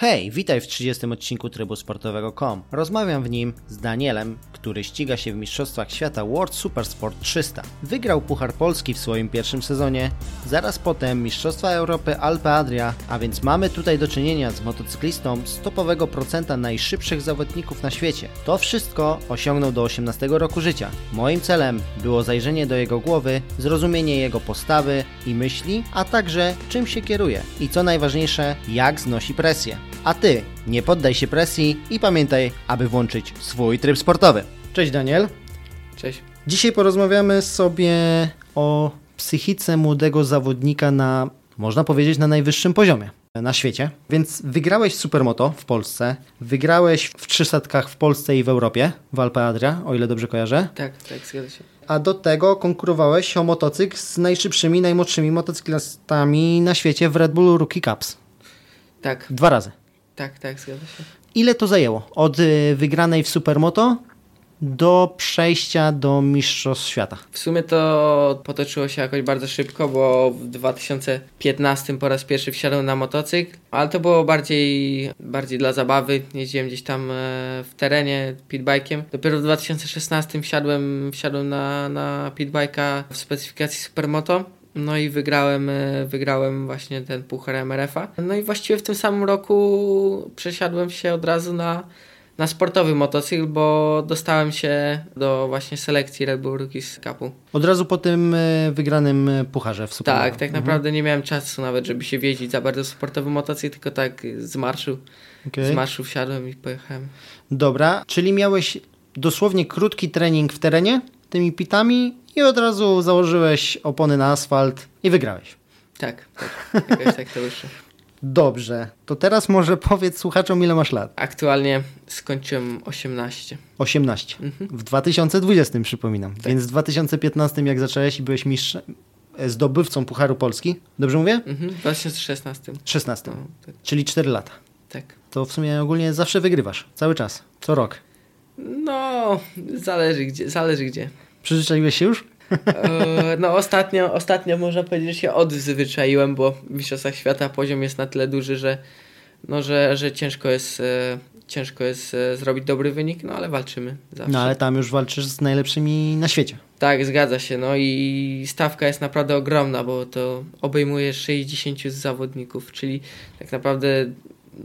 Hej, witaj w 30 odcinku trybu sportowego.com. Rozmawiam w nim z Danielem, który ściga się w Mistrzostwach Świata World Supersport 300. Wygrał Puchar Polski w swoim pierwszym sezonie, zaraz potem Mistrzostwa Europy Alpe Adria, a więc mamy tutaj do czynienia z motocyklistą z topowego procenta najszybszych zawodników na świecie. To wszystko osiągnął do 18 roku życia. Moim celem było zajrzenie do jego głowy, zrozumienie jego postawy i myśli, a także czym się kieruje i co najważniejsze, jak znosi presję. A ty nie poddaj się presji i pamiętaj, aby włączyć swój tryb sportowy. Cześć Daniel. Cześć. Dzisiaj porozmawiamy sobie o psychice młodego zawodnika na, można powiedzieć, na najwyższym poziomie na świecie. Więc wygrałeś Supermoto w Polsce, wygrałeś w 300 w Polsce i w Europie, w Alpe Adria, o ile dobrze kojarzę. Tak, tak, zgadza się. A do tego konkurowałeś o motocykl z najszybszymi, najmłodszymi motocyklistami na świecie w Red Bull Rookie Cups. Tak, Dwa razy. Tak, tak, zgadza się. Ile to zajęło? Od y, wygranej w Supermoto do przejścia do Mistrzostw Świata. W sumie to potoczyło się jakoś bardzo szybko, bo w 2015 po raz pierwszy wsiadłem na motocykl, ale to było bardziej, bardziej dla zabawy. Jeździłem gdzieś tam e, w terenie pitbike'iem. Dopiero w 2016 wsiadłem, wsiadłem na, na pitbike'a w specyfikacji Supermoto. No i wygrałem, e, wygrałem właśnie ten puchar MRF-a. No i właściwie w tym samym roku przesiadłem się od razu na, na sportowy motocykl, bo dostałem się do właśnie selekcji Red Bull Rookies Cupu. Od razu po tym y, wygranym y, pucharze w Supermoto. Tak, tak naprawdę nie miałem czasu nawet, żeby się wjeździć za bardzo sportowy motocykl, tylko tak z marszu, Okej. z marszu wsiadłem i pojechałem. Dobra, czyli miałeś dosłownie krótki trening w terenie tymi pitami i od razu założyłeś opony na asfalt i wygrałeś. Tak, tak, jakoś tak to wyszło. Dobrze, to teraz może powiedz słuchaczom ile masz lat. Aktualnie skończyłem 18. 18. Mhm. W 2020 przypominam. Tak. Więc w 2015 jak zacząłeś i byłeś mistrzem, zdobywcą Pucharu Polski, dobrze mówię? Mhm, w 2016. 16. No, tak, Czyli 4 lata. tak. To w sumie ogólnie zawsze wygrywasz. Cały czas. Co rok. No, zależy gdzie, zależy gdzie. Przyzwyczaiłeś się już? E, No ostatnio, ostatnio można powiedzieć, że się odzwyczaiłem, bo w Mistrzostwach Świata poziom jest na tyle duży, że, no, że, że ciężko jest, e, ciężko jest e, zrobić dobry wynik, no ale walczymy zawsze. No ale tam już walczysz z najlepszymi na świecie. Tak, zgadza się. No i stawka jest naprawdę ogromna, bo to obejmuje 60 zawodników, czyli tak naprawdę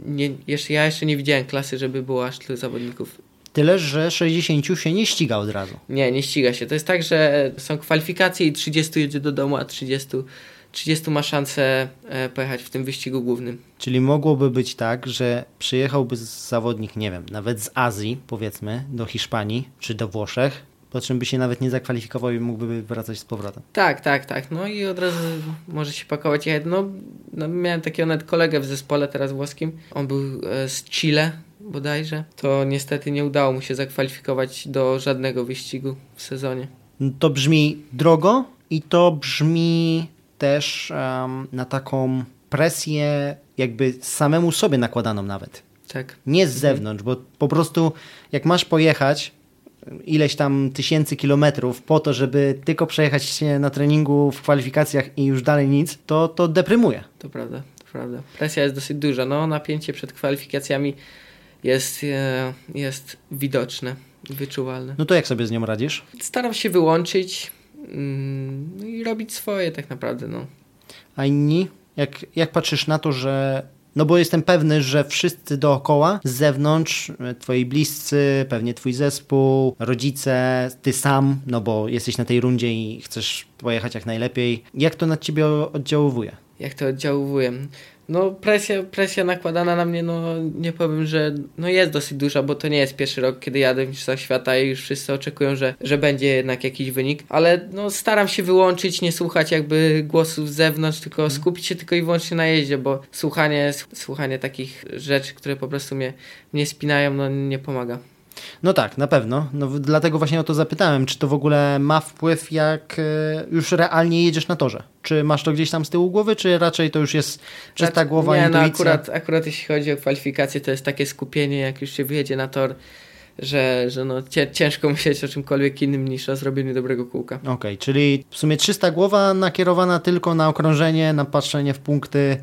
nie, jeszcze, ja jeszcze nie widziałem klasy, żeby było aż tylu zawodników. Tyle, że 60 się nie ściga od razu. Nie, nie ściga się. To jest tak, że są kwalifikacje i 30 jedzie do domu, a 30, 30 ma szansę e, pojechać w tym wyścigu głównym. Czyli mogłoby być tak, że przyjechałby zawodnik, nie wiem, nawet z Azji, powiedzmy, do Hiszpanii czy do Włoszech, po czym by się nawet nie zakwalifikował i mógłby wracać z powrotem. Tak, tak, tak. No i od razu może się pakować. jechać. No, no miałem takiego nawet kolegę w zespole teraz włoskim. On był e, z Chile bodajże. To niestety nie udało mu się zakwalifikować do żadnego wyścigu w sezonie. To brzmi drogo i to brzmi też em, na taką presję jakby samemu sobie nakładaną nawet. Tak. Nie z zewnątrz, bo po prostu jak masz pojechać ileś tam tysięcy kilometrów po to, żeby tylko przejechać się na treningu w kwalifikacjach i już dalej nic, to to deprymuje. To prawda, to prawda. Presja jest dosyć duża. No, napięcie przed kwalifikacjami jest, e, jest widoczne, wyczuwalne. No to jak sobie z nią radzisz? Staram się wyłączyć mm, no i robić swoje tak naprawdę. No. A inni? Jak, jak patrzysz na to, że. No bo jestem pewny, że wszyscy dookoła, z zewnątrz, e, twoi bliscy, pewnie twój zespół, rodzice, ty sam, no bo jesteś na tej rundzie i chcesz pojechać jak najlepiej. Jak to na ciebie oddziałuje? Jak to oddziałuje? No presja, presja nakładana na mnie, no nie powiem, że no jest dosyć duża, bo to nie jest pierwszy rok, kiedy jadę w Mistrzostwach Świata i już wszyscy oczekują, że, że będzie jednak jakiś wynik, ale no staram się wyłączyć, nie słuchać jakby głosów z zewnątrz, tylko skupić się tylko i wyłącznie na jeździe, bo słuchanie, słuchanie takich rzeczy, które po prostu mnie, mnie spinają, no nie pomaga. No tak, na pewno. No, dlatego właśnie o to zapytałem, czy to w ogóle ma wpływ, jak e, już realnie jedziesz na torze? Czy masz to gdzieś tam z tyłu głowy, czy raczej to już jest czysta Znaczy, głowa, Nie, no intuicja? akurat, akurat jeśli chodzi o kwalifikacje, to jest takie skupienie, jak już się wyjedzie na tor, że, że no cię, ciężko myśleć o czymkolwiek innym niż o zrobieniu dobrego kółka. Okej, czyli w sumie czysta głowa nakierowana tylko na okrążenie, na patrzenie w punkty.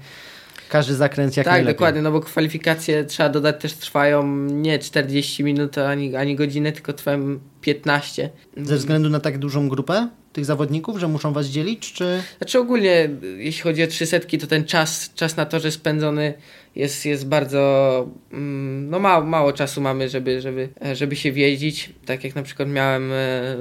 Każdy zakręt jak tak, najlepiej. Tak, dokładnie, no bo kwalifikacje trzeba dodać też trwają nie 40 minut ani, ani godzinę, tylko trwają 15. Ze względu na tak dużą grupę tych zawodników, że muszą was dzielić, czy... Znaczy ogólnie, jeśli chodzi o 300, to ten czas, czas na torze spędzony jest, jest bardzo, mm, no mało, mało czasu mamy, żeby, żeby, żeby się wjeździć. Tak jak na przykład miałem e,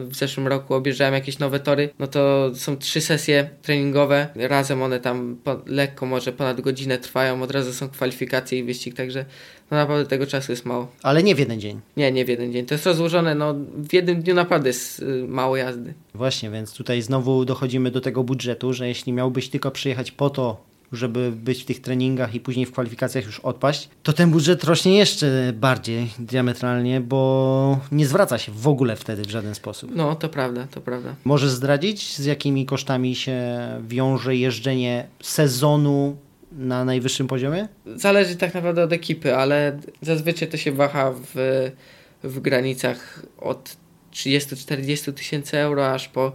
w zeszłym roku, objeżdżałem jakieś nowe tory, no to są trzy sesje treningowe, razem one tam po, lekko, może ponad godzinę trwają, od razu są kwalifikacje i wyścig, także no naprawdę tego czasu jest mało. Ale nie w jeden dzień. Nie, nie w jeden dzień. To jest rozłożone, no w jednym dniu naprawdę jest y, mało jazdy. Właśnie, więc tutaj znowu dochodzimy do tego budżetu, że jeśli miałbyś tylko przyjechać po to, żeby być w tych treningach i później w kwalifikacjach już odpaść, to ten budżet rośnie jeszcze bardziej diametralnie, bo nie zwraca się w ogóle wtedy w żaden sposób. No, to prawda, to prawda. Możesz zdradzić, z jakimi kosztami się wiąże jeżdżenie sezonu na najwyższym poziomie? Zależy tak naprawdę od ekipy, ale zazwyczaj to się waha w, w granicach od 30-40 tysięcy euro aż po,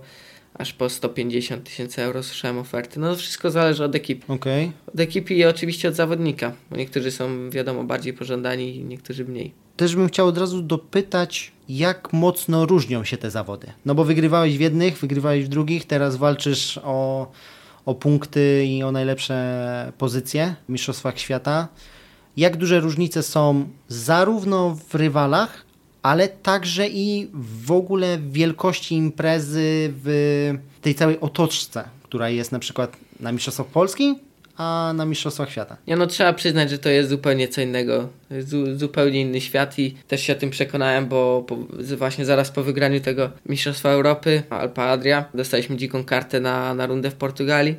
aż po 150 tysięcy euro słyszałem oferty. No wszystko zależy od ekipy. Okay. Od ekipy i oczywiście od zawodnika, bo niektórzy są wiadomo bardziej pożądani, niektórzy mniej. Też bym chciał od razu dopytać, jak mocno różnią się te zawody? No bo wygrywałeś w jednych, wygrywałeś w drugich, teraz walczysz o o punkty i o najlepsze pozycje w Mistrzostwach Świata. Jak duże różnice są zarówno w rywalach, ale także i w ogóle wielkości imprezy, w tej całej otoczce, która jest na przykład na Mistrzostwach Polski, a na Mistrzostwach Świata. Ja no trzeba przyznać, że to jest zupełnie co innego. Zu, zupełnie inny świat i też się o tym przekonałem, bo po, właśnie zaraz po wygraniu tego Mistrzostwa Europy, Alpa Adria, dostaliśmy dziką kartę na, na rundę w Portugalii.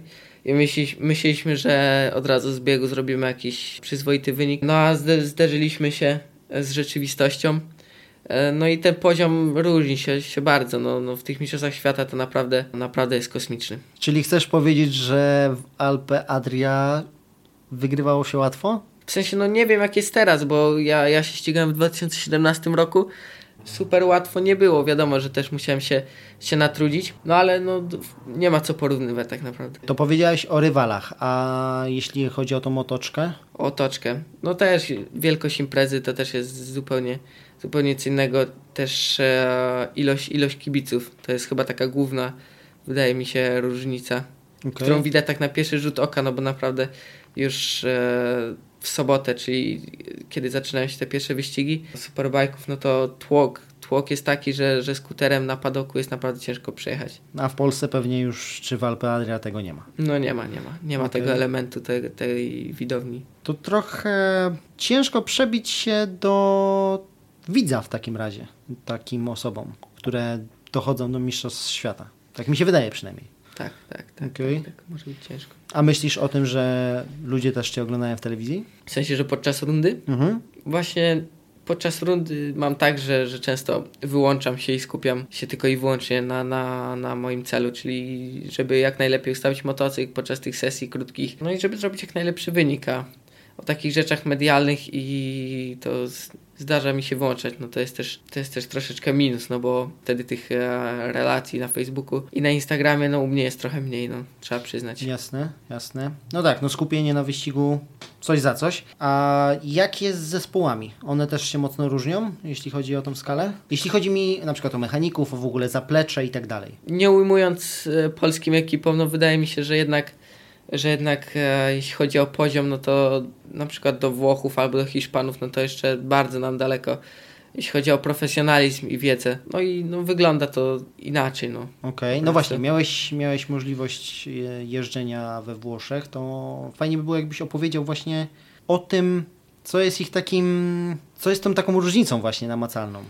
I myśli, myśleliśmy, że od razu z biegu zrobimy jakiś przyzwoity wynik. No a zderzyliśmy się z rzeczywistością. E, no i ten poziom różni się, się bardzo. No, no w tych mistrzostwach świata to naprawdę, naprawdę jest kosmiczny. Czyli chcesz powiedzieć, że w Alpe Adria wygrywało się łatwo? W sensie, no nie wiem jak jest teraz, bo ja, ja się ścigałem w 2017 roku. Super łatwo nie było. Wiadomo, że też musiałem się, się natrudzić, no ale no, nie ma co porównywać tak naprawdę. To powiedziałeś o rywalach, a jeśli chodzi o tą otoczkę? Otoczkę. No też wielkość imprezy to też jest zupełnie zupełnie co innego też e, ilość, ilość kibiców. To jest chyba taka główna, wydaje mi się, różnica, okay. którą widać tak na pierwszy rzut oka, no bo naprawdę już e, w sobotę, czyli kiedy zaczynają się te pierwsze wyścigi superbajków, no to tłok, tłok jest taki, że, że skuterem na padoku jest naprawdę ciężko przejechać. A w Polsce pewnie już, czy w Alpe Adria tego nie ma? No nie ma, nie ma. Nie ma okay. tego elementu, tej, tej widowni. To trochę ciężko przebić się do widza w takim razie, takim osobom, które dochodzą do Mistrzostw Świata. Tak mi się wydaje przynajmniej. Tak, tak, tak, okay. tak, tak, może być ciężko. A myślisz o tym, że ludzie też Cię oglądają w telewizji? W sensie, że podczas rundy? Mhm. Właśnie podczas rundy mam tak, że, że często wyłączam się i skupiam się tylko i wyłącznie na, na, na moim celu, czyli żeby jak najlepiej ustawić motocykl podczas tych sesji krótkich, no i żeby zrobić jak najlepszy wynik, a o takich rzeczach medialnych i to zdarza mi się włączać, no to jest też, to jest też troszeczkę minus, no bo wtedy tych e, relacji na Facebooku i na Instagramie, no u mnie jest trochę mniej, no trzeba przyznać. Jasne, jasne. No tak, no skupienie na wyścigu coś za coś. A jak jest z zespołami? One też się mocno różnią, jeśli chodzi o tą skalę? Jeśli chodzi mi na przykład o mechaników, o w ogóle zaplecze i tak dalej. Nie ujmując e, polskim ekipom, no wydaje mi się, że jednak że jednak e, jeśli chodzi o poziom, no to na przykład do Włochów albo do Hiszpanów, no to jeszcze bardzo nam daleko. Jeśli chodzi o profesjonalizm i wiedzę, no i no, wygląda to inaczej. No. Okej, okay. no właśnie, miałeś, miałeś możliwość jeżdżenia we Włoszech, to fajnie by było, jakbyś opowiedział właśnie o tym, co jest ich takim, co jest tą taką różnicą właśnie namacalną.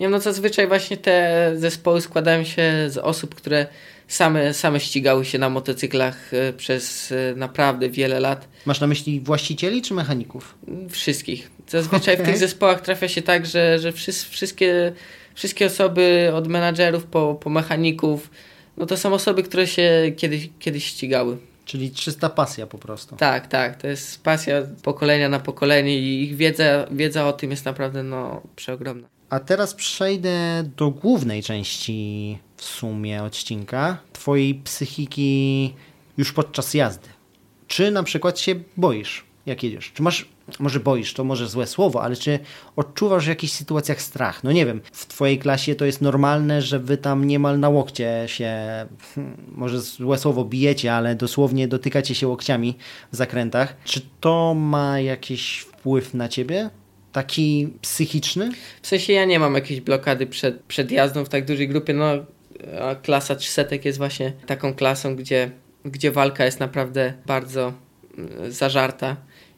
Nie no zazwyczaj właśnie te zespoły składają się z osób, które same, same ścigały się na motocyklach e, przez e, naprawdę wiele lat. Masz na myśli właścicieli czy mechaników? Wszystkich. Zazwyczaj okay. w tych zespołach trafia się tak, że, że wszystkie, wszystkie osoby od menadżerów po, po mechaników, no to są osoby, które się kiedyś, kiedyś ścigały. Czyli czysta pasja po prostu. Tak, tak. To jest pasja pokolenia na pokolenie i ich wiedza, wiedza o tym jest naprawdę no, przeogromna. A teraz przejdę do głównej części w sumie odcinka, twojej psychiki już podczas jazdy. Czy na przykład się boisz, jak jedziesz? Czy masz, może boisz, to może złe słowo, ale czy odczuwasz w jakichś sytuacjach strach? No nie wiem, w twojej klasie to jest normalne, że wy tam niemal na łokcie się, hmm, może złe słowo, bijecie, ale dosłownie dotykacie się łokciami w zakrętach. Czy to ma jakiś wpływ na ciebie? Taki psychiczny? W sensie ja nie mam jakiejś blokady przed, przed jazdą w tak dużej grupie. No, klasa 300 jest właśnie taką klasą, gdzie, gdzie walka jest naprawdę bardzo mm, zażarta.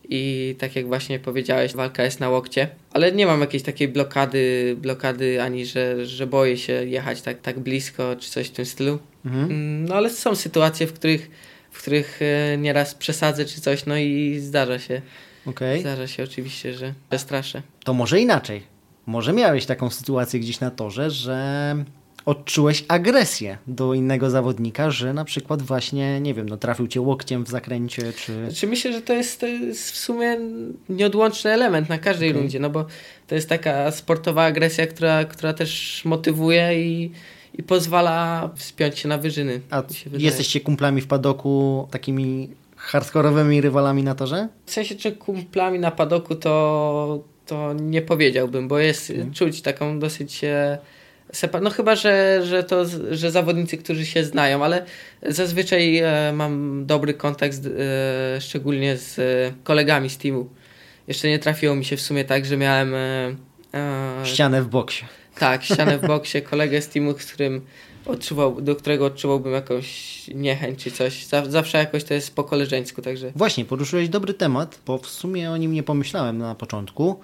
I tak jak właśnie powiedziałeś, walka jest na łokcie, ale nie mam jakiejś takiej blokady, blokady ani że, że boję się jechać tak, tak blisko, czy coś w tym stylu. Mhm. No ale są sytuacje, w których, w których e, nieraz przesadzę, czy coś, no i zdarza się. Okay. Zdarza się oczywiście, że przestraszę. To może inaczej. Może miałeś taką sytuację gdzieś na torze, że odczułeś agresję do innego zawodnika, że na przykład właśnie, nie wiem, no trafił cię łokciem w zakręcie, czy... Znaczy myślę, że to jest, to jest w sumie nieodłączny element na każdej okay. rundzie, no bo to jest taka sportowa agresja, która, która też motywuje i, i pozwala wspiąć się na wyżyny. A jesteście kumplami w padoku takimi hardkorowymi rywalami na torze? W sensie, czy kumplami na padoku to, to nie powiedziałbym, bo jest hmm. czuć taką dosyć. No chyba, że, że to, że zawodnicy, którzy się znają, ale zazwyczaj e, mam dobry kontakt z, e, szczególnie z e, kolegami z teamu. Jeszcze nie trafiło mi się w sumie tak, że miałem ścianę w boksie. Tak, ścianę w boksie, kolegę z teamu, z którym odczuwał, do którego odczuwałbym jakąś niechęć czy coś. Zawsze jakoś to jest po koleżeńsku, także... Właśnie, poruszyłeś dobry temat, bo w sumie o nim nie pomyślałem na początku.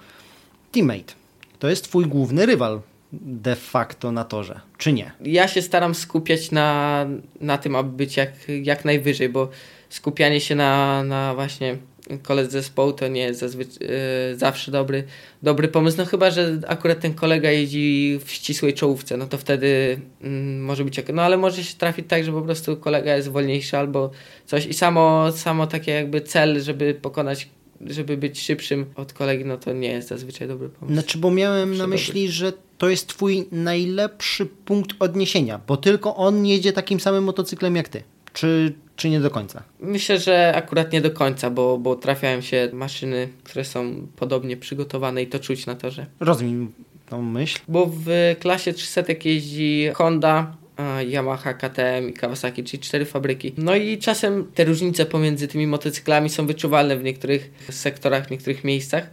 Teammate. To jest twój główny rywal de facto na torze, czy nie? Ja się staram skupiać na, na tym, aby być jak, jak najwyżej, bo skupianie się na, na właśnie koledzy zespołu to nie jest zazwyczaj, yy, zawsze dobry, dobry pomysł. No chyba, że akurat ten kolega jeździ w ścisłej czołówce, no to wtedy yy, może być ok. No ale może się trafić tak, że po prostu kolega jest wolniejszy albo coś i samo, samo takie jakby cel, żeby pokonać żeby być szybszym od kolegi, no to nie jest zazwyczaj dobry pomysł. Znaczy, bo miałem na myśli, że to jest twój najlepszy punkt odniesienia, bo tylko on jedzie takim samym motocyklem jak ty. Czy, czy nie do końca? Myślę, że akurat nie do końca, bo, bo trafiają się maszyny, które są podobnie przygotowane i to czuć na torze. Rozumiem tą myśl. Bo w klasie 300 jeździ Honda, Yamaha, KTM i Kawasaki, czyli cztery fabryki. No i czasem te różnice pomiędzy tymi motocyklami są wyczuwalne w niektórych sektorach, w niektórych miejscach,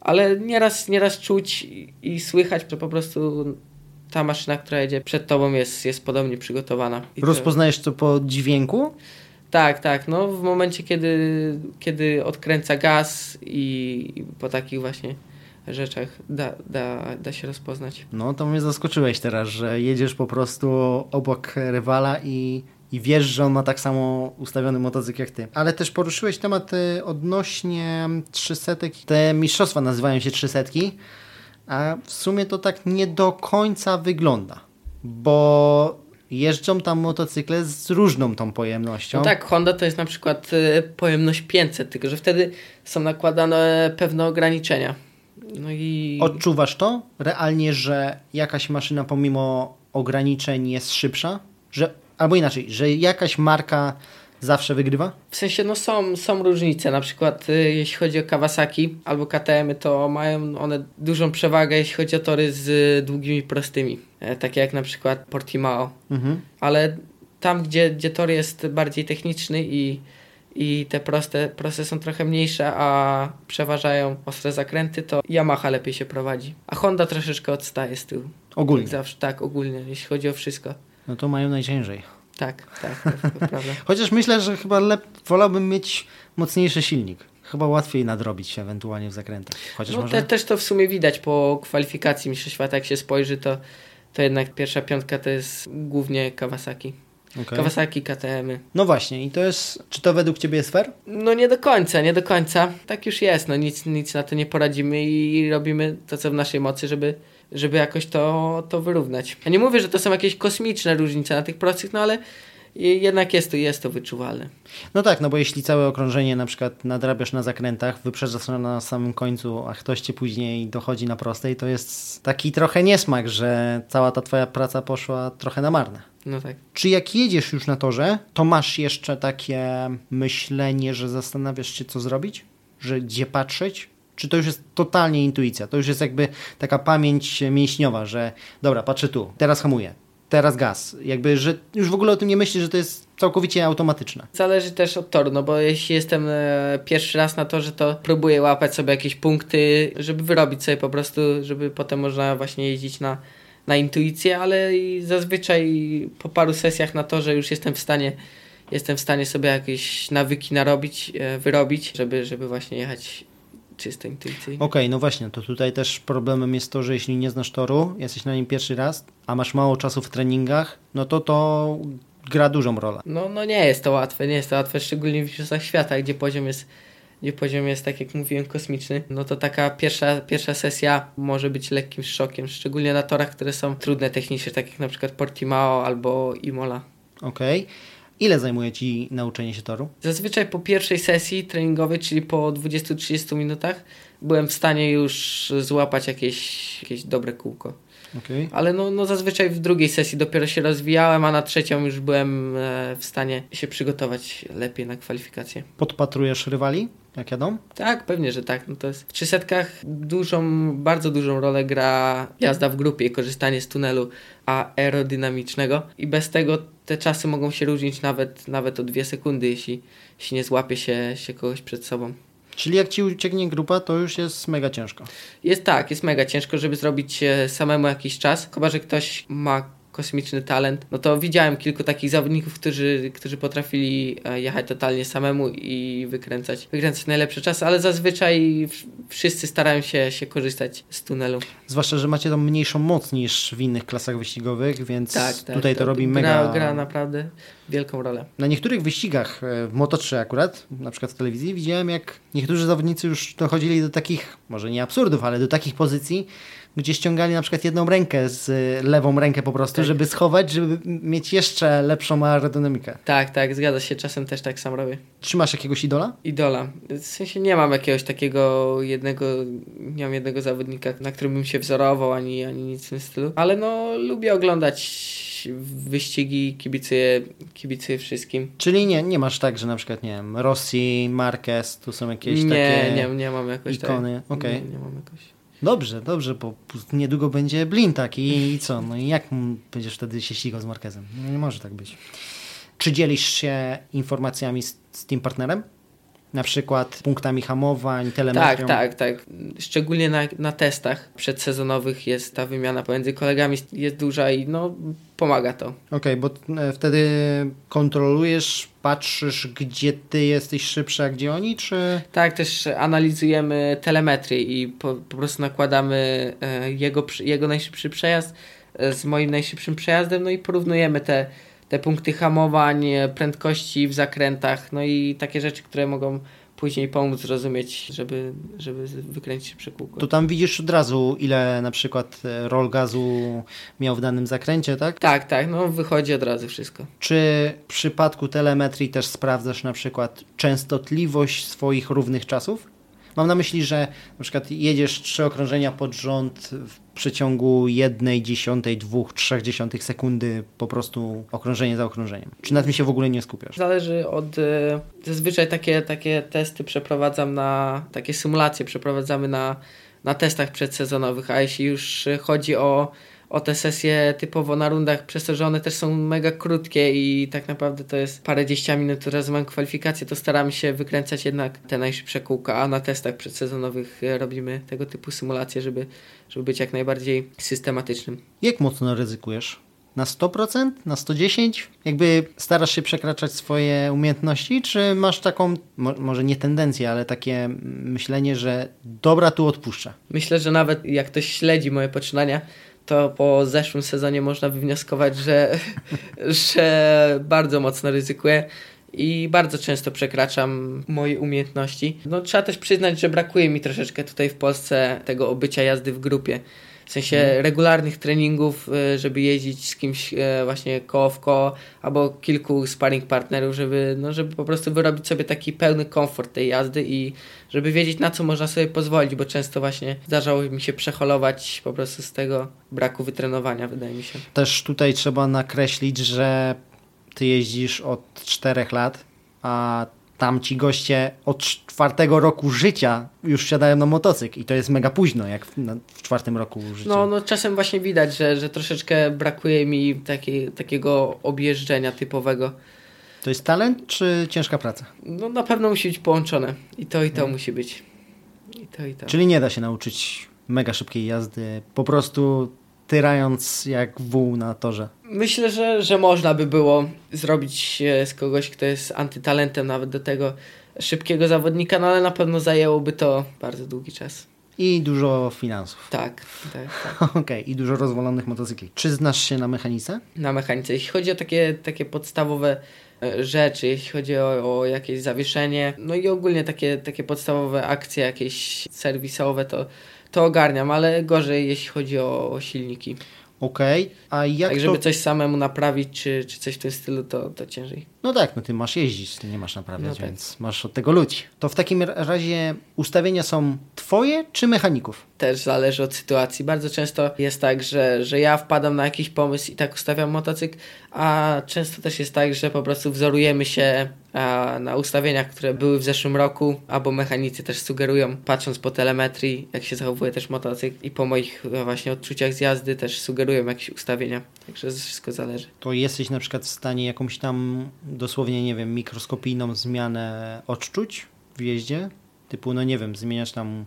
ale nieraz, nieraz czuć i słychać, że po prostu ta maszyna, która jedzie przed tobą jest, jest podobnie przygotowana. I Rozpoznajesz to po dźwięku? Tak, tak. No w momencie, kiedy, kiedy odkręca gaz i po takich właśnie rzeczach da, da, da się rozpoznać. No to mnie zaskoczyłeś teraz, że jedziesz po prostu obok rywala i, i wiesz, że on ma tak samo ustawiony motocykl jak ty. Ale też poruszyłeś temat y, odnośnie 300. Te mistrzostwa nazywają się 300, a w sumie to tak nie do końca wygląda, bo jeżdżą tam motocykle z różną tą pojemnością. No tak, Honda to jest na przykład y, pojemność 500, tylko że wtedy są nakładane pewne ograniczenia. No i... Odczuwasz to realnie, że jakaś maszyna pomimo ograniczeń jest szybsza? Że, albo inaczej, że jakaś marka zawsze wygrywa? W sensie, no są, są różnice. Na przykład, y, jeśli chodzi o Kawasaki albo KTM, to mają one dużą przewagę, jeśli chodzi o tory z długimi prostymi. E, takie jak na przykład Portimao. Mhm. Ale tam, gdzie, gdzie tor jest bardziej techniczny i i te proste, proste są trochę mniejsze, a przeważają ostre zakręty, to Yamaha lepiej się prowadzi. A Honda troszeczkę odstaje z tyłu. Ogólnie? zawsze, tak, ogólnie, jeśli chodzi o wszystko. No to mają najciężej. Tak, tak, to, prawda. Chociaż myślę, że chyba lep... wolałbym mieć mocniejszy silnik. Chyba łatwiej nadrobić się ewentualnie w zakrętach. Chociaż no może... te, też to w sumie widać po kwalifikacji Mistrzostw Świata, jak się spojrzy, to, to jednak pierwsza piątka to jest głównie Kawasaki. Okay. Kawasaki, KTM-y. No właśnie, i to jest, czy to według Ciebie jest fair? No nie do końca, nie do końca. Tak już jest, no nic, nic na to nie poradzimy i robimy to, co w naszej mocy, żeby, żeby jakoś to, to wyrównać. Ja nie mówię, że to są jakieś kosmiczne różnice na tych prostych, no ale jednak jest to, jest to wyczuwalne. No tak, no bo jeśli całe okrążenie na przykład nadrabiasz na zakrętach, wyprzedzasz na samym końcu, a ktoś cię później dochodzi na prostej, to jest taki trochę niesmak, że cała ta twoja praca poszła trochę na marne. No tak. Czy jak jedziesz już na torze, to masz jeszcze takie myślenie, że zastanawiasz się, co zrobić? Że gdzie patrzeć? Czy to już jest totalnie intuicja? To już jest jakby taka pamięć mięśniowa, że dobra, patrzę tu, teraz hamuję, teraz gaz. Jakby, że już w ogóle o tym nie myślisz, że to jest całkowicie automatyczne. Zależy też od toru, no bo jeśli jestem e, pierwszy raz na torze, to próbuję łapać sobie jakieś punkty, żeby wyrobić sobie po prostu, żeby potem można właśnie jeździć na, na intuicję, ale zazwyczaj po paru sesjach na torze już jestem w stanie jestem w stanie sobie jakieś nawyki narobić, e, wyrobić, żeby, żeby właśnie jechać czysto intuicyjnie. Okej, okay, no właśnie, to tutaj też problemem jest to, że jeśli nie znasz toru, jesteś na nim pierwszy raz, a masz mało czasu w treningach, no to to gra dużą rolę. No, no nie jest to łatwe, nie jest to łatwe, szczególnie w Mistrzostwach Świata, gdzie poziom jest gdzie poziom jest, tak jak mówiłem, kosmiczny, no to taka pierwsza, pierwsza sesja może być lekkim szokiem, szczególnie na torach, które są trudne technicznie, tak jak na przykład Portimao albo Imola. Okej. Okay. Ile zajmuje Ci nauczenie się toru? Zazwyczaj po pierwszej sesji treningowej, czyli po 20-30 minutach, byłem w stanie już złapać jakieś, jakieś dobre kółko. Okay. Ale no, no zazwyczaj w drugiej sesji dopiero się rozwijałem, a na trzecią już byłem e, w stanie się przygotować lepiej na kwalifikacje. Podpatrujesz rywali? jak jadą? Tak, pewnie, że tak. No to jest, w trzysetkach dużą, bardzo dużą rolę gra jazda w grupie i korzystanie z tunelu aerodynamicznego i bez tego te czasy mogą się różnić nawet, nawet o dwie sekundy, jeśli, jeśli nie złapie się, się kogoś przed sobą. Czyli jak ci ucieknie grupa, to już jest mega ciężko. Jest tak, jest mega ciężko, żeby zrobić e, samemu jakiś czas. Chyba, że ktoś ma kosmiczny talent, no to widziałem kilku takich zawodników, którzy, którzy potrafili e, jechać totalnie samemu i wykręcać, wykręcać najlepsze czasy, ale zazwyczaj wszyscy starają się, się korzystać z tunelu. Zwłaszcza, że macie tam mniejszą moc niż w innych klasach wyścigowych, więc tak, tak, tutaj to, to robi mega... Gra, gra naprawdę wielką rolę. Na niektórych wyścigach e, w Moto3 akurat, na przykład w telewizji, widziałem jak niektórzy zawodnicy już dochodzili do takich, może nie absurdów, ale do takich pozycji, gdzie ściągali na przykład jedną rękę z lewą rękę po prostu, tak. żeby schować, żeby mieć jeszcze lepszą aerodynamikę. Tak, tak, zgadza się. Czasem też tak sam robię. Czy masz jakiegoś idola? Idola. W sensie nie mam jakiegoś takiego jednego, nie mam jednego zawodnika, na którym bym się wzorował, ani, ani nic w tym stylu. Ale no, lubię oglądać wyścigi, kibicuję, kibicuję wszystkim. Czyli nie, nie masz tak, że na przykład, nie wiem, Rossi, Marquez, tu są jakieś nie, takie nie, nie mam jakoś ikony. Tak. Okay. Nie, nie mam jakoś. Dobrze, dobrze, bo niedługo będzie Blintak i, i co? No i jak będziesz wtedy się ścigał z Markezem? No nie może tak być. Czy dzielisz się informacjami z, z tym partnerem? Na przykład punktami hamowań, telemetrią? Tak, tak, tak. Szczególnie na, na testach przedsezonowych jest ta wymiana pomiędzy kolegami jest duża i no pomaga to. Okej, okay, bo e, wtedy kontrolujesz, patrzysz, gdzie ty jesteś szybszy, a gdzie oni, czy... Tak, też analizujemy telemetrię i po, po prostu nakładamy e, jego, jego najszybszy przejazd e, z moim najszybszym przejazdem, no i porównujemy te, te punkty hamowań, prędkości w zakrętach, no i takie rzeczy, które mogą później pomóc zrozumieć, żeby, żeby wykręcić przekółko. To tam widzisz od razu, ile na przykład e, rol gazu miał w danym zakręcie, tak? Tak, tak, no wychodzi od razu wszystko. Czy w przypadku telemetrii też sprawdzasz na przykład częstotliwość swoich równych czasów? Mam na myśli, że na przykład jedziesz trzy okrążenia pod rząd w przeciągu jednej dziesiątej, dwóch, trzech dziesiątych sekundy po prostu okrążenie za okrążeniem. Czy na tym się w ogóle nie skupiasz? Zależy od... E, zazwyczaj takie, takie testy przeprowadzam na... takie symulacje przeprowadzamy na, na testach przedsezonowych, a jeśli już chodzi o o te sesje typowo na rundach, przez to, że one też są mega krótkie i tak naprawdę to jest parę dziesięciu minut, raz mam kwalifikacje, to staramy się wykręcać jednak te najszybsze kółka, a na testach przedsezonowych robimy tego typu symulacje, żeby, żeby być jak najbardziej systematycznym. Jak mocno ryzykujesz? Na 100%? Na 110%? Jakby starasz się przekraczać swoje umiejętności, czy masz taką, mo może nie tendencję, ale takie myślenie, że dobra, tu odpuszczę? Myślę, że nawet jak ktoś śledzi moje poczynania, to po zeszłym sezonie można wywnioskować, że, że bardzo mocno ryzykuję i bardzo często przekraczam moje umiejętności. No trzeba też przyznać, że brakuje mi troszeczkę tutaj w Polsce tego obycia jazdy w grupie. W sensie Mhm. regularnych treningów, y, żeby jeździć z kimś y, właśnie koło w koło, albo kilku sparring partnerów, żeby, no, żeby po prostu wyrobić sobie taki pełny komfort tej jazdy i żeby wiedzieć na co można sobie pozwolić, bo często właśnie zdarzało mi się przeholować po prostu z tego braku wytrenowania, wydaje mi się. Też tutaj trzeba nakreślić, że ty jeździsz od czterech lat, a tamci goście od czwartego roku życia już wsiadają na motocykl i to jest mega późno, jak w, na, w czwartym roku życia. No, no czasem właśnie widać, że, że troszeczkę brakuje mi takiej, takiego objeżdżenia typowego. To jest talent czy ciężka praca? No na pewno musi być połączone. I to, i to musi być. I to, i to. Czyli nie da się nauczyć mega szybkiej jazdy, po prostu tyrając jak wół na torze. Myślę, że, że można by było zrobić z kogoś, kto jest antytalentem nawet do tego szybkiego zawodnika, no ale na pewno zajęłoby to bardzo długi czas. I dużo finansów. Tak, tak, tak. Okej, i dużo rozwalonych motocykli. Czy znasz się na mechanice? Na mechanice. Jeśli chodzi o takie, takie podstawowe e, rzeczy, jeśli chodzi o, o jakieś zawieszenie, no i ogólnie takie, takie podstawowe akcje jakieś serwisowe, to, to ogarniam, ale gorzej jeśli chodzi o, o silniki. Okej, a jak tak, to... żeby coś samemu naprawić, czy, czy coś w tym stylu, to, to ciężej. No tak, no ty masz jeździć, ty nie masz naprawiać, No tak. więc masz od tego ludzi. To w takim razie ustawienia są twoje czy mechaników? Też zależy od sytuacji. Bardzo często jest tak, że, że ja wpadam na jakiś pomysł i tak ustawiam motocykl, a często też jest tak, że po prostu wzorujemy się na ustawieniach, które były w zeszłym roku, albo mechanicy też sugerują, patrząc po telemetrii, jak się zachowuje też motocykl i po moich e, właśnie odczuciach z jazdy też sugerują jakieś ustawienia. Także wszystko zależy. To jesteś na przykład w stanie jakąś tam dosłownie, nie wiem, mikroskopijną zmianę odczuć w jeździe? Typu, no nie wiem, zmieniasz tam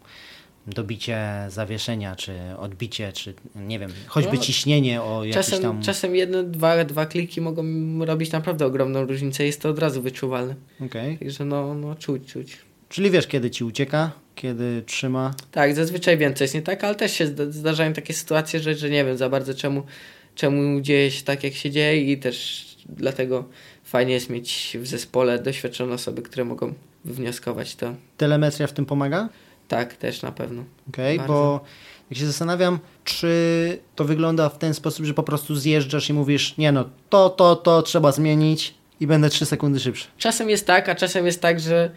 dobicie zawieszenia, czy odbicie, czy nie wiem, choćby No, ciśnienie o jakieś Czasem, tam... czasem jedne, dwa, dwa kliki mogą robić naprawdę ogromną różnicę, jest to od razu wyczuwalne. Okej. Także no, no czuć, czuć. Czyli wiesz, kiedy ci ucieka, kiedy trzyma. Tak, zazwyczaj wiem, co jest nie tak, ale też się zda- zdarzają takie sytuacje, że, że nie wiem za bardzo czemu, czemu dzieje się tak, jak się dzieje i też dlatego fajnie jest mieć w zespole doświadczone osoby, które mogą wywnioskować to. Telemetria w tym pomaga? Tak, też na pewno. Okej, Bardzo. bo jak się zastanawiam, czy to wygląda w ten sposób, że po prostu zjeżdżasz i mówisz, nie no, to, to, to trzeba zmienić i będę 3 sekundy szybszy. Czasem jest tak, a czasem jest tak, że,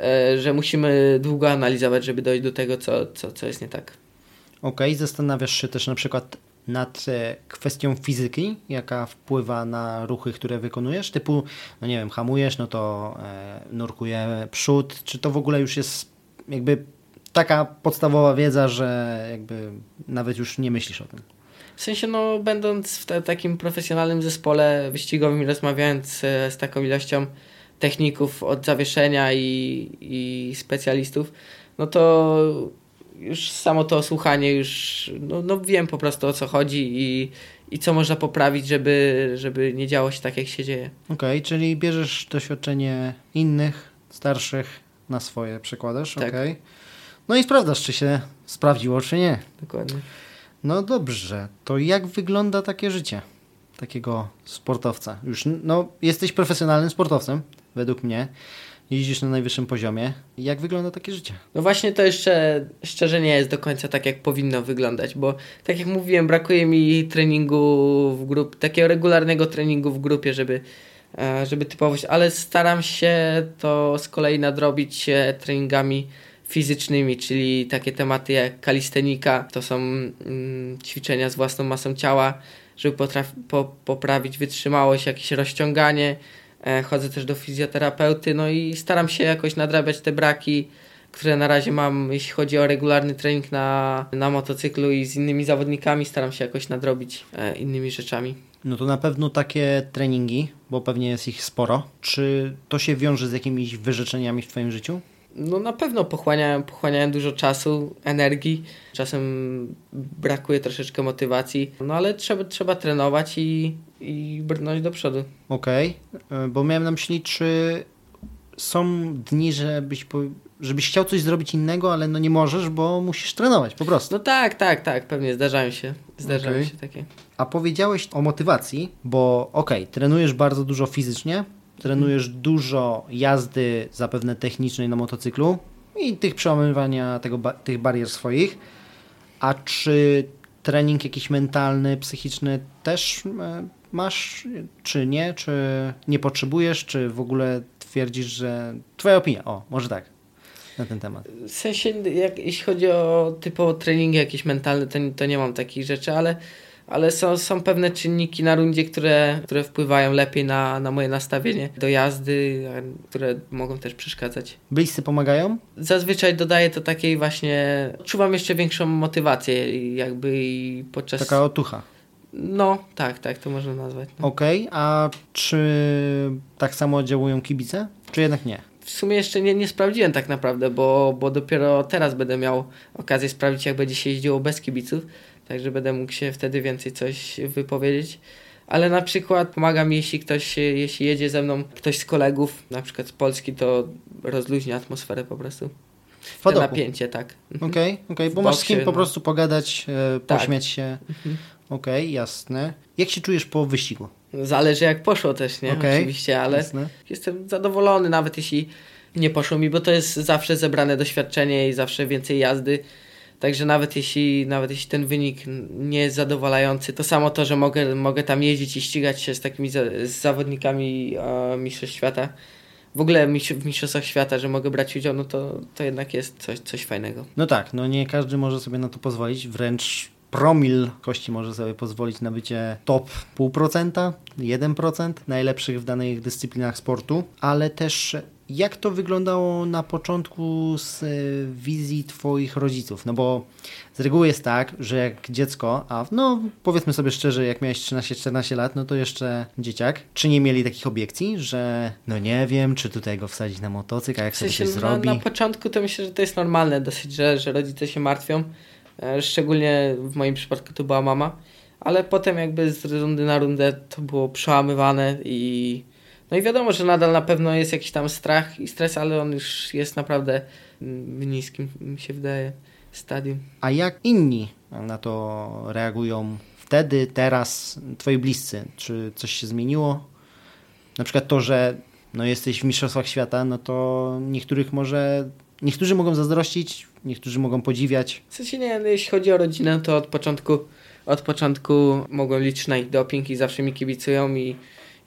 e, że musimy długo analizować, żeby dojść do tego, co, co, co jest nie tak. Okej, zastanawiasz się też na przykład nad e, kwestią fizyki, jaka wpływa na ruchy, które wykonujesz? Typu, no nie wiem, hamujesz, no to e, nurkuje przód. Czy to w ogóle już jest jakby taka podstawowa wiedza, że jakby nawet już nie myślisz o tym? W sensie, no, będąc w te, takim profesjonalnym zespole wyścigowym i rozmawiając e, z taką ilością techników od zawieszenia i, i specjalistów, no to już samo to słuchanie, już no, no wiem po prostu o co chodzi i, i co można poprawić, żeby, żeby nie działo się tak, jak się dzieje. Okej, czyli bierzesz doświadczenie innych, starszych na swoje, przekładasz, Tak. okej. No i sprawdzasz, czy się sprawdziło, czy nie. Dokładnie. No dobrze, to jak wygląda takie życie takiego sportowca? Już, no, jesteś profesjonalnym sportowcem, według mnie. Jeździsz na najwyższym poziomie. Jak wygląda takie życie? No właśnie to jeszcze szczerze nie jest do końca tak, jak powinno wyglądać, bo tak jak mówiłem, brakuje mi treningu w grupie, takiego regularnego treningu w grupie, żeby, e, żeby typowość, ale staram się to z kolei nadrobić e, treningami fizycznymi, czyli takie tematy jak kalistenika, to są mm, ćwiczenia z własną masą ciała, żeby potraf- po, poprawić wytrzymałość, jakieś rozciąganie. E, chodzę też do fizjoterapeuty, no i staram się jakoś nadrabiać te braki, które na razie mam, jeśli chodzi o regularny trening na, na motocyklu i z innymi zawodnikami, staram się jakoś nadrobić e, innymi rzeczami. No to na pewno takie treningi, bo pewnie jest ich sporo. Czy to się wiąże z jakimiś wyrzeczeniami w Twoim życiu? No na pewno pochłaniają, pochłaniają dużo czasu, energii, czasem brakuje troszeczkę motywacji, no ale trzeba, trzeba trenować i, i brnąć do przodu. Okej, y, bo miałem na myśli, czy są dni, żebyś, po, żebyś chciał coś zrobić innego, ale no nie możesz, bo musisz trenować po prostu. No tak, tak, tak, pewnie zdarzają się, zdarzają Okej. się takie. A powiedziałeś o motywacji, bo okej, trenujesz bardzo dużo fizycznie, trenujesz dużo jazdy zapewne technicznej na motocyklu i tych przełamywania tego, tych barier swoich. A czy trening jakiś mentalny, psychiczny też e, masz, czy nie? Czy nie potrzebujesz, czy w ogóle twierdzisz, że... Twoja opinia, o, może tak, na ten temat. W sensie, jak, jeśli chodzi o typowo treningi jakieś mentalne, to, to nie mam takich rzeczy, ale ale są, są pewne czynniki na rundzie, które, które wpływają lepiej na, na moje nastawienie do jazdy, które mogą też przeszkadzać. Bliscy pomagają? Zazwyczaj dodaję to takiej właśnie, czuwam jeszcze większą motywację jakby i podczas... Taka otucha. No, tak, tak, to można nazwać. No. Okej, okay, a czy tak samo działają kibice, czy jednak nie? W sumie jeszcze nie, nie sprawdziłem tak naprawdę, bo, bo dopiero teraz będę miał okazję sprawdzić, jak będzie się jeździło bez kibiców. Także będę mógł się wtedy więcej coś wypowiedzieć. Ale na przykład pomaga mi, jeśli ktoś, jeśli jedzie ze mną ktoś z kolegów, na przykład z Polski, to rozluźnia atmosferę po prostu. Te napięcie, tak. Okej, okay, okay, bo masz z kim po no. prostu pogadać, e, tak. pośmiać się. Mhm. Okej, okay, jasne. Jak się czujesz po wyścigu? Zależy jak poszło też, nie? Okay, Oczywiście, ale jasne. jestem zadowolony, nawet jeśli nie poszło mi, bo to jest zawsze zebrane doświadczenie i zawsze więcej jazdy Także nawet jeśli, nawet jeśli ten wynik nie jest zadowalający, to samo to, że mogę, mogę tam jeździć i ścigać się z takimi za, z zawodnikami e, Mistrzostw Świata, w ogóle w Mistrzostwach Świata, że mogę brać udział, no to, to jednak jest coś, coś fajnego. No tak, no nie każdy może sobie na to pozwolić, wręcz promil kości może sobie pozwolić na bycie top 0,5%, 1% najlepszych w danych dyscyplinach sportu, ale też jak to wyglądało na początku z e, wizji Twoich rodziców? No bo z reguły jest tak, że jak dziecko, a no powiedzmy sobie szczerze, jak miałeś 13-14 lat, no to jeszcze dzieciak, czy nie mieli takich obiekcji, że no nie wiem, czy tutaj go wsadzić na motocykl, a jak w sensie, sobie coś na, zrobi? Na początku to myślę, że to jest normalne dosyć, że, że rodzice się martwią. E, szczególnie w moim przypadku to była mama, ale potem jakby z rundy na rundę to było przełamywane i no i wiadomo, że nadal na pewno jest jakiś tam strach i stres, ale on już jest naprawdę w niskim, mi się wydaje, stadium. A jak inni na to reagują wtedy, teraz, twoi bliscy? Czy coś się zmieniło? Na przykład to, że no jesteś w Mistrzostwach Świata, no to niektórych może, niektórzy mogą zazdrościć, niektórzy mogą podziwiać. W sensie nie, no jeśli chodzi o rodzinę, to od początku, od początku mogą liczyć na ich doping i zawsze mi kibicują i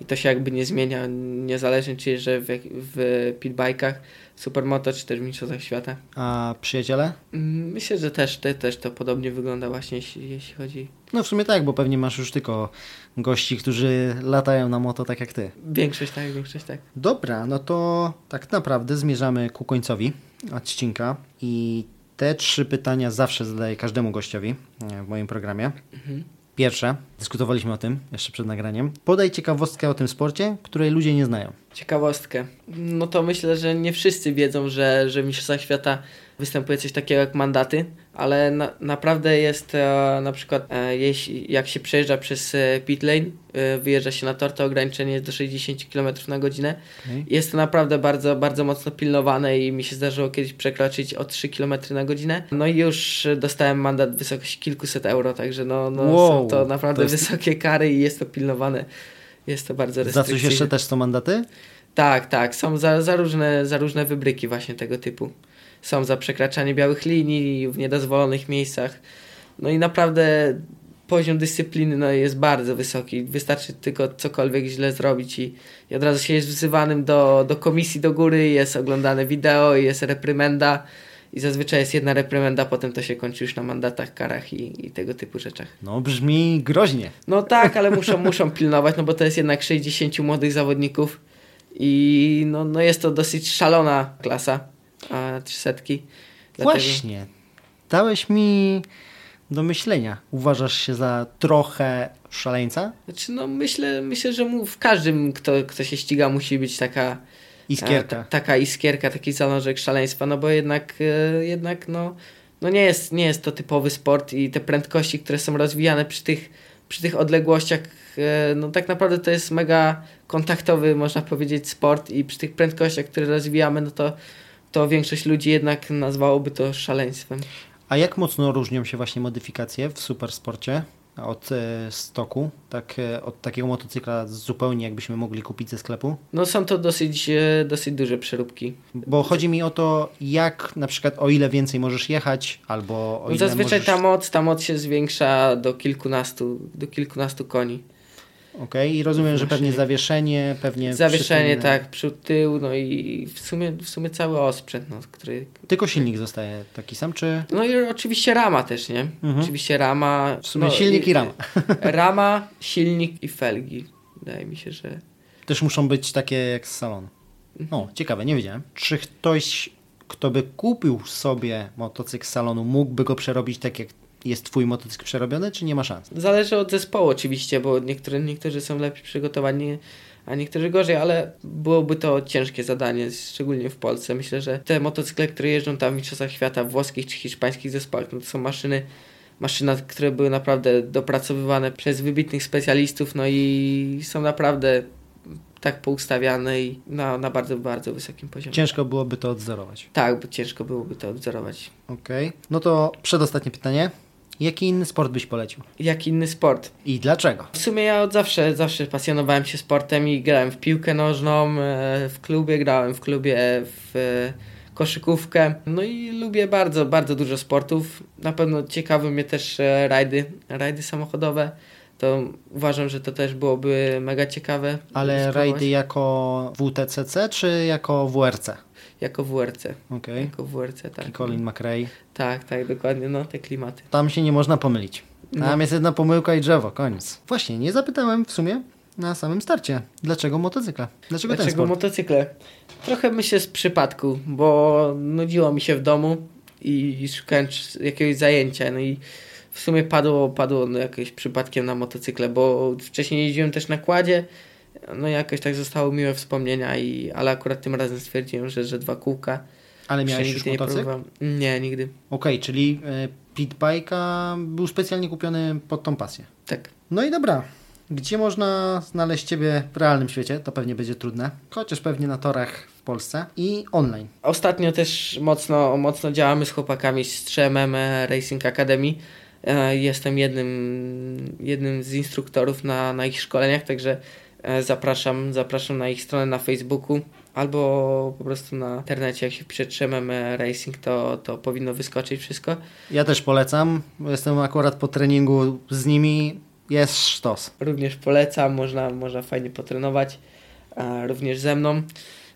i to się jakby nie zmienia, niezależnie czy że w, w pitbike'ach, supermoto, czy też w mistrzostwach świata. A przyjaciele? Mm, myślę, że też, te, też to podobnie wygląda właśnie, jeśli, jeśli chodzi... No w sumie tak, bo pewnie masz już tylko gości, którzy latają na moto tak jak ty. Większość tak, większość tak. Dobra, no to tak naprawdę zmierzamy ku końcowi odcinka i te trzy pytania zawsze zadaję każdemu gościowi e, w moim programie. Mhm. Pierwsze, dyskutowaliśmy o tym jeszcze przed nagraniem. Podaj ciekawostkę o tym sporcie, której ludzie nie znają. Ciekawostkę. No to myślę, że nie wszyscy wiedzą, że, że w Świata występuje coś takiego jak mandaty, ale na, naprawdę jest e, na przykład e, jeśli, jak się przejeżdża przez e, pit lane, e, wyjeżdża się na tor, to ograniczenie jest do 60 km na godzinę. Okay. Jest to naprawdę bardzo, bardzo mocno pilnowane i mi się zdarzyło kiedyś przekroczyć o 3 km na godzinę. No i już dostałem mandat w wysokości kilkuset euro, także no, no wow, są to naprawdę to jest... wysokie kary i jest to pilnowane. Jest to bardzo restrykcyjne. Za coś jeszcze też są mandaty? Tak, tak. Są za, za, różne, za różne wybryki właśnie tego typu są za przekraczanie białych linii w niedozwolonych miejscach. No i naprawdę poziom dyscypliny no, jest bardzo wysoki. Wystarczy tylko cokolwiek źle zrobić i, i od razu się jest wzywanym do, do komisji do góry, jest oglądane wideo, jest reprymenda i zazwyczaj jest jedna reprymenda, potem to się kończy już na mandatach, karach i, i tego typu rzeczach. No brzmi groźnie. No tak, ale muszą, muszą pilnować, no bo to jest jednak 60 młodych zawodników i no, no jest to dosyć szalona klasa a trzysetki. Właśnie. Dałeś mi do myślenia. Uważasz się za trochę szaleńca? Znaczy, no myślę, myślę że w każdym, kto, kto się ściga, musi być taka iskierka. A, taka iskierka, taki zalążek szaleństwa, no bo jednak, e, jednak no, no nie, jest, nie jest to typowy sport i te prędkości, które są rozwijane przy tych, przy tych odległościach, e, no tak naprawdę to jest mega kontaktowy, można powiedzieć, sport i przy tych prędkościach, które rozwijamy, no to to większość ludzi jednak nazwałoby to szaleństwem. A jak mocno różnią się właśnie modyfikacje w supersporcie od e, stoku, tak, e, od takiego motocykla zupełnie jakbyśmy mogli kupić ze sklepu? No są to dosyć, e, dosyć duże przeróbki. Bo chodzi mi o to, jak na przykład o ile więcej możesz jechać, albo o No ile zazwyczaj możesz... ta moc, ta moc się zwiększa do kilkunastu, do kilkunastu koni. Okej, i rozumiem, że pewnie zawieszenie, pewnie... Zawieszenie, tak, przód, tył, no i w sumie, w sumie cały osprzęt, no, który... Tylko silnik zostaje taki sam, czy... No i oczywiście rama też, nie? Mhm. Oczywiście rama... W sumie no, silnik i rama. Rama, silnik i felgi. Wydaje mi się, że... Też muszą być takie jak z salonu. O, ciekawe, nie wiedziałem. Czy ktoś, kto by kupił sobie motocykl z salonu, mógłby go przerobić tak jak jest twój motocykl przerobiony, czy nie ma szans? Zależy od zespołu oczywiście, bo niektórzy, niektórzy są lepiej przygotowani, a niektórzy gorzej, ale byłoby to ciężkie zadanie, szczególnie w Polsce. Myślę, że te motocykle, które jeżdżą tam w Mistrzostwach Świata, włoskich czy hiszpańskich zespołach, no to są maszyny, maszyny, które były naprawdę dopracowywane przez wybitnych specjalistów, no i są naprawdę tak poustawiane i na, na bardzo, bardzo wysokim poziomie. Ciężko byłoby to odzorować. Tak, bo ciężko byłoby to odzorować. Okej. No to przedostatnie pytanie. Jaki inny sport byś polecił? Jak inny sport? I dlaczego? W sumie ja od zawsze, zawsze pasjonowałem się sportem i grałem w piłkę nożną, e, w klubie, grałem w klubie w e, koszykówkę. No i lubię bardzo, bardzo dużo sportów. Na pewno ciekawy mnie też e, rajdy, rajdy samochodowe. To uważam, że to też byłoby mega ciekawe. Ale rajdy jako WTCC czy jako WRC? Jako WRC. Okej. Jako WRC, tak. I Colin McRae. Tak, tak, dokładnie, no te klimaty. Tam się nie można pomylić. Tam No. jest jedna pomyłka i drzewo, koniec. Właśnie, nie zapytałem w sumie na samym starcie. Dlaczego motocykla? Dlaczego, ten Dlaczego motocykle? Trochę myślę z przypadku, bo nudziło mi się w domu i szukałem jakiegoś zajęcia, no i w sumie padło, padło no przypadkiem na motocykle, bo wcześniej jeździłem też na kładzie, no jakoś tak zostały miłe wspomnienia, i, ale akurat tym razem stwierdziłem, że, że dwa kółka. Ale miałeś już nigdy nie próbowałem. Nie, nigdy. Okej, czyli y, pit bike'a był specjalnie kupiony pod tą pasję. Tak. No i dobra. Gdzie można znaleźć Ciebie w realnym świecie? To pewnie będzie trudne. Chociaż pewnie na torach w Polsce i online. Ostatnio też mocno, mocno działamy z chłopakami z 3MM Racing Academy. E, Jestem jednym, jednym z instruktorów na, na ich szkoleniach, także e, zapraszam, zapraszam na ich stronę na Facebooku albo po prostu na internecie, jak się pisze 3MM Racing, to, to powinno wyskoczyć wszystko. Ja też polecam. Jestem akurat po treningu z nimi. Jest sztos. Również polecam, można, można fajnie potrenować, również ze mną.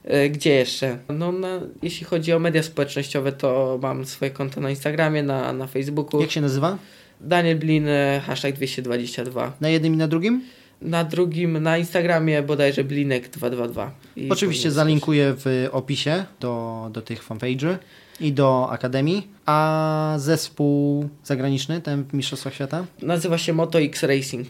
E, Gdzie jeszcze? No, na, jeśli chodzi o media społecznościowe, to mam swoje konto na Instagramie, na, na Facebooku. Jak się nazywa? Daniel Blin, e, hashtag 222. Na jednym i na drugim? Na drugim, na Instagramie bodajże Blinek222. I Oczywiście zalinkuję w opisie do, do tych fanpage'y i do Akademii. A zespół zagraniczny, ten w Mistrzostwach Świata? Nazywa się Moto X Racing.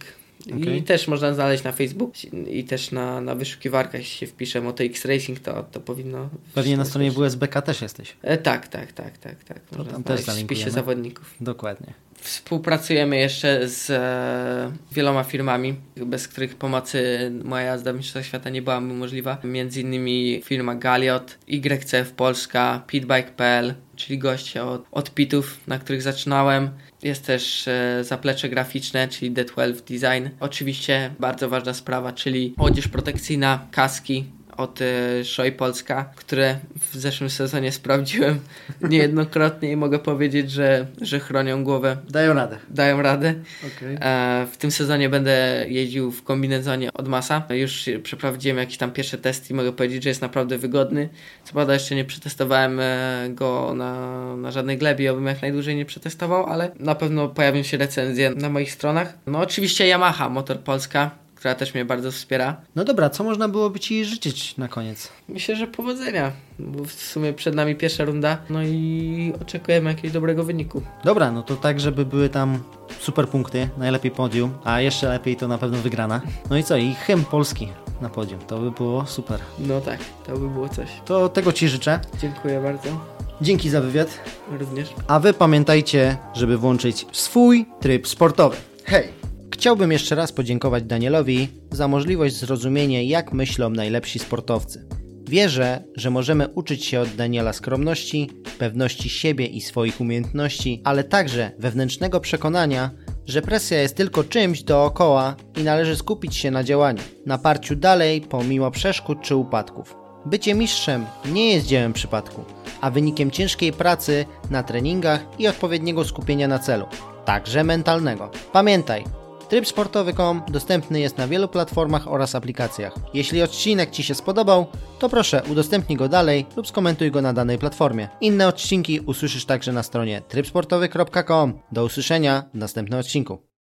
Okej. I też można znaleźć na Facebook i też na, na wyszukiwarkach, jeśli się wpisze Moto X Racing, to, to powinno... Pewnie na stronie. WSBK też jesteś. E, tak, tak, tak, tak, tak. To Można tam też w spisie zawodników. Dokładnie. Współpracujemy jeszcze z e, wieloma firmami, bez których pomocy moja jazda w Mistrzostwach Świata nie byłaby możliwa. Między innymi firma Galiot, YCF Polska, Pitbike.pl, czyli goście od, od pitów, na których zaczynałem. Jest też e, zaplecze graficzne, czyli D12 Design. Oczywiście bardzo ważna sprawa, czyli odzież protekcyjna, kaski, od e, Szoj Polska, które w zeszłym sezonie sprawdziłem niejednokrotnie i mogę powiedzieć, że, że chronią głowę, Dają radę. dają radę. Okay. E, w tym sezonie będę jeździł w kombinezonie od Masa. Już przeprowadziłem jakieś tam pierwsze testy i mogę powiedzieć, że jest naprawdę wygodny. Co prawda jeszcze nie przetestowałem e, go na, na żadnej glebie, obym jak najdłużej nie przetestował, ale na pewno pojawią się recenzje na moich stronach. No oczywiście Yamaha, Motor Polska, która też mnie bardzo wspiera. No dobra, co można byłoby Ci życzyć na koniec? Myślę, że powodzenia, bo w sumie przed nami pierwsza runda, no i oczekujemy jakiegoś dobrego wyniku. Dobra, no to tak, żeby były tam super punkty, najlepiej podium, a jeszcze lepiej to na pewno wygrana. No i co, i hymn polski na podium, to by było super. No tak, to by było coś. To tego Ci życzę. Dziękuję bardzo. Dzięki za wywiad. Również. A Wy pamiętajcie, żeby włączyć swój tryb sportowy. Hej! Chciałbym jeszcze raz podziękować Danielowi za możliwość zrozumienia, jak myślą najlepsi sportowcy. Wierzę, że możemy uczyć się od Daniela skromności, pewności siebie i swoich umiejętności, ale także wewnętrznego przekonania, że presja jest tylko czymś dookoła i należy skupić się na działaniu, na parciu dalej pomimo przeszkód czy upadków. Bycie mistrzem nie jest dziełem przypadku, a wynikiem ciężkiej pracy na treningach i odpowiedniego skupienia na celu, także mentalnego. Pamiętaj, Tryb sportowy.com dostępny jest na wielu platformach oraz aplikacjach. Jeśli odcinek Ci się spodobał, to proszę udostępnij go dalej lub skomentuj go na danej platformie. Inne odcinki usłyszysz także na stronie trybsportowy.com. Do usłyszenia w następnym odcinku.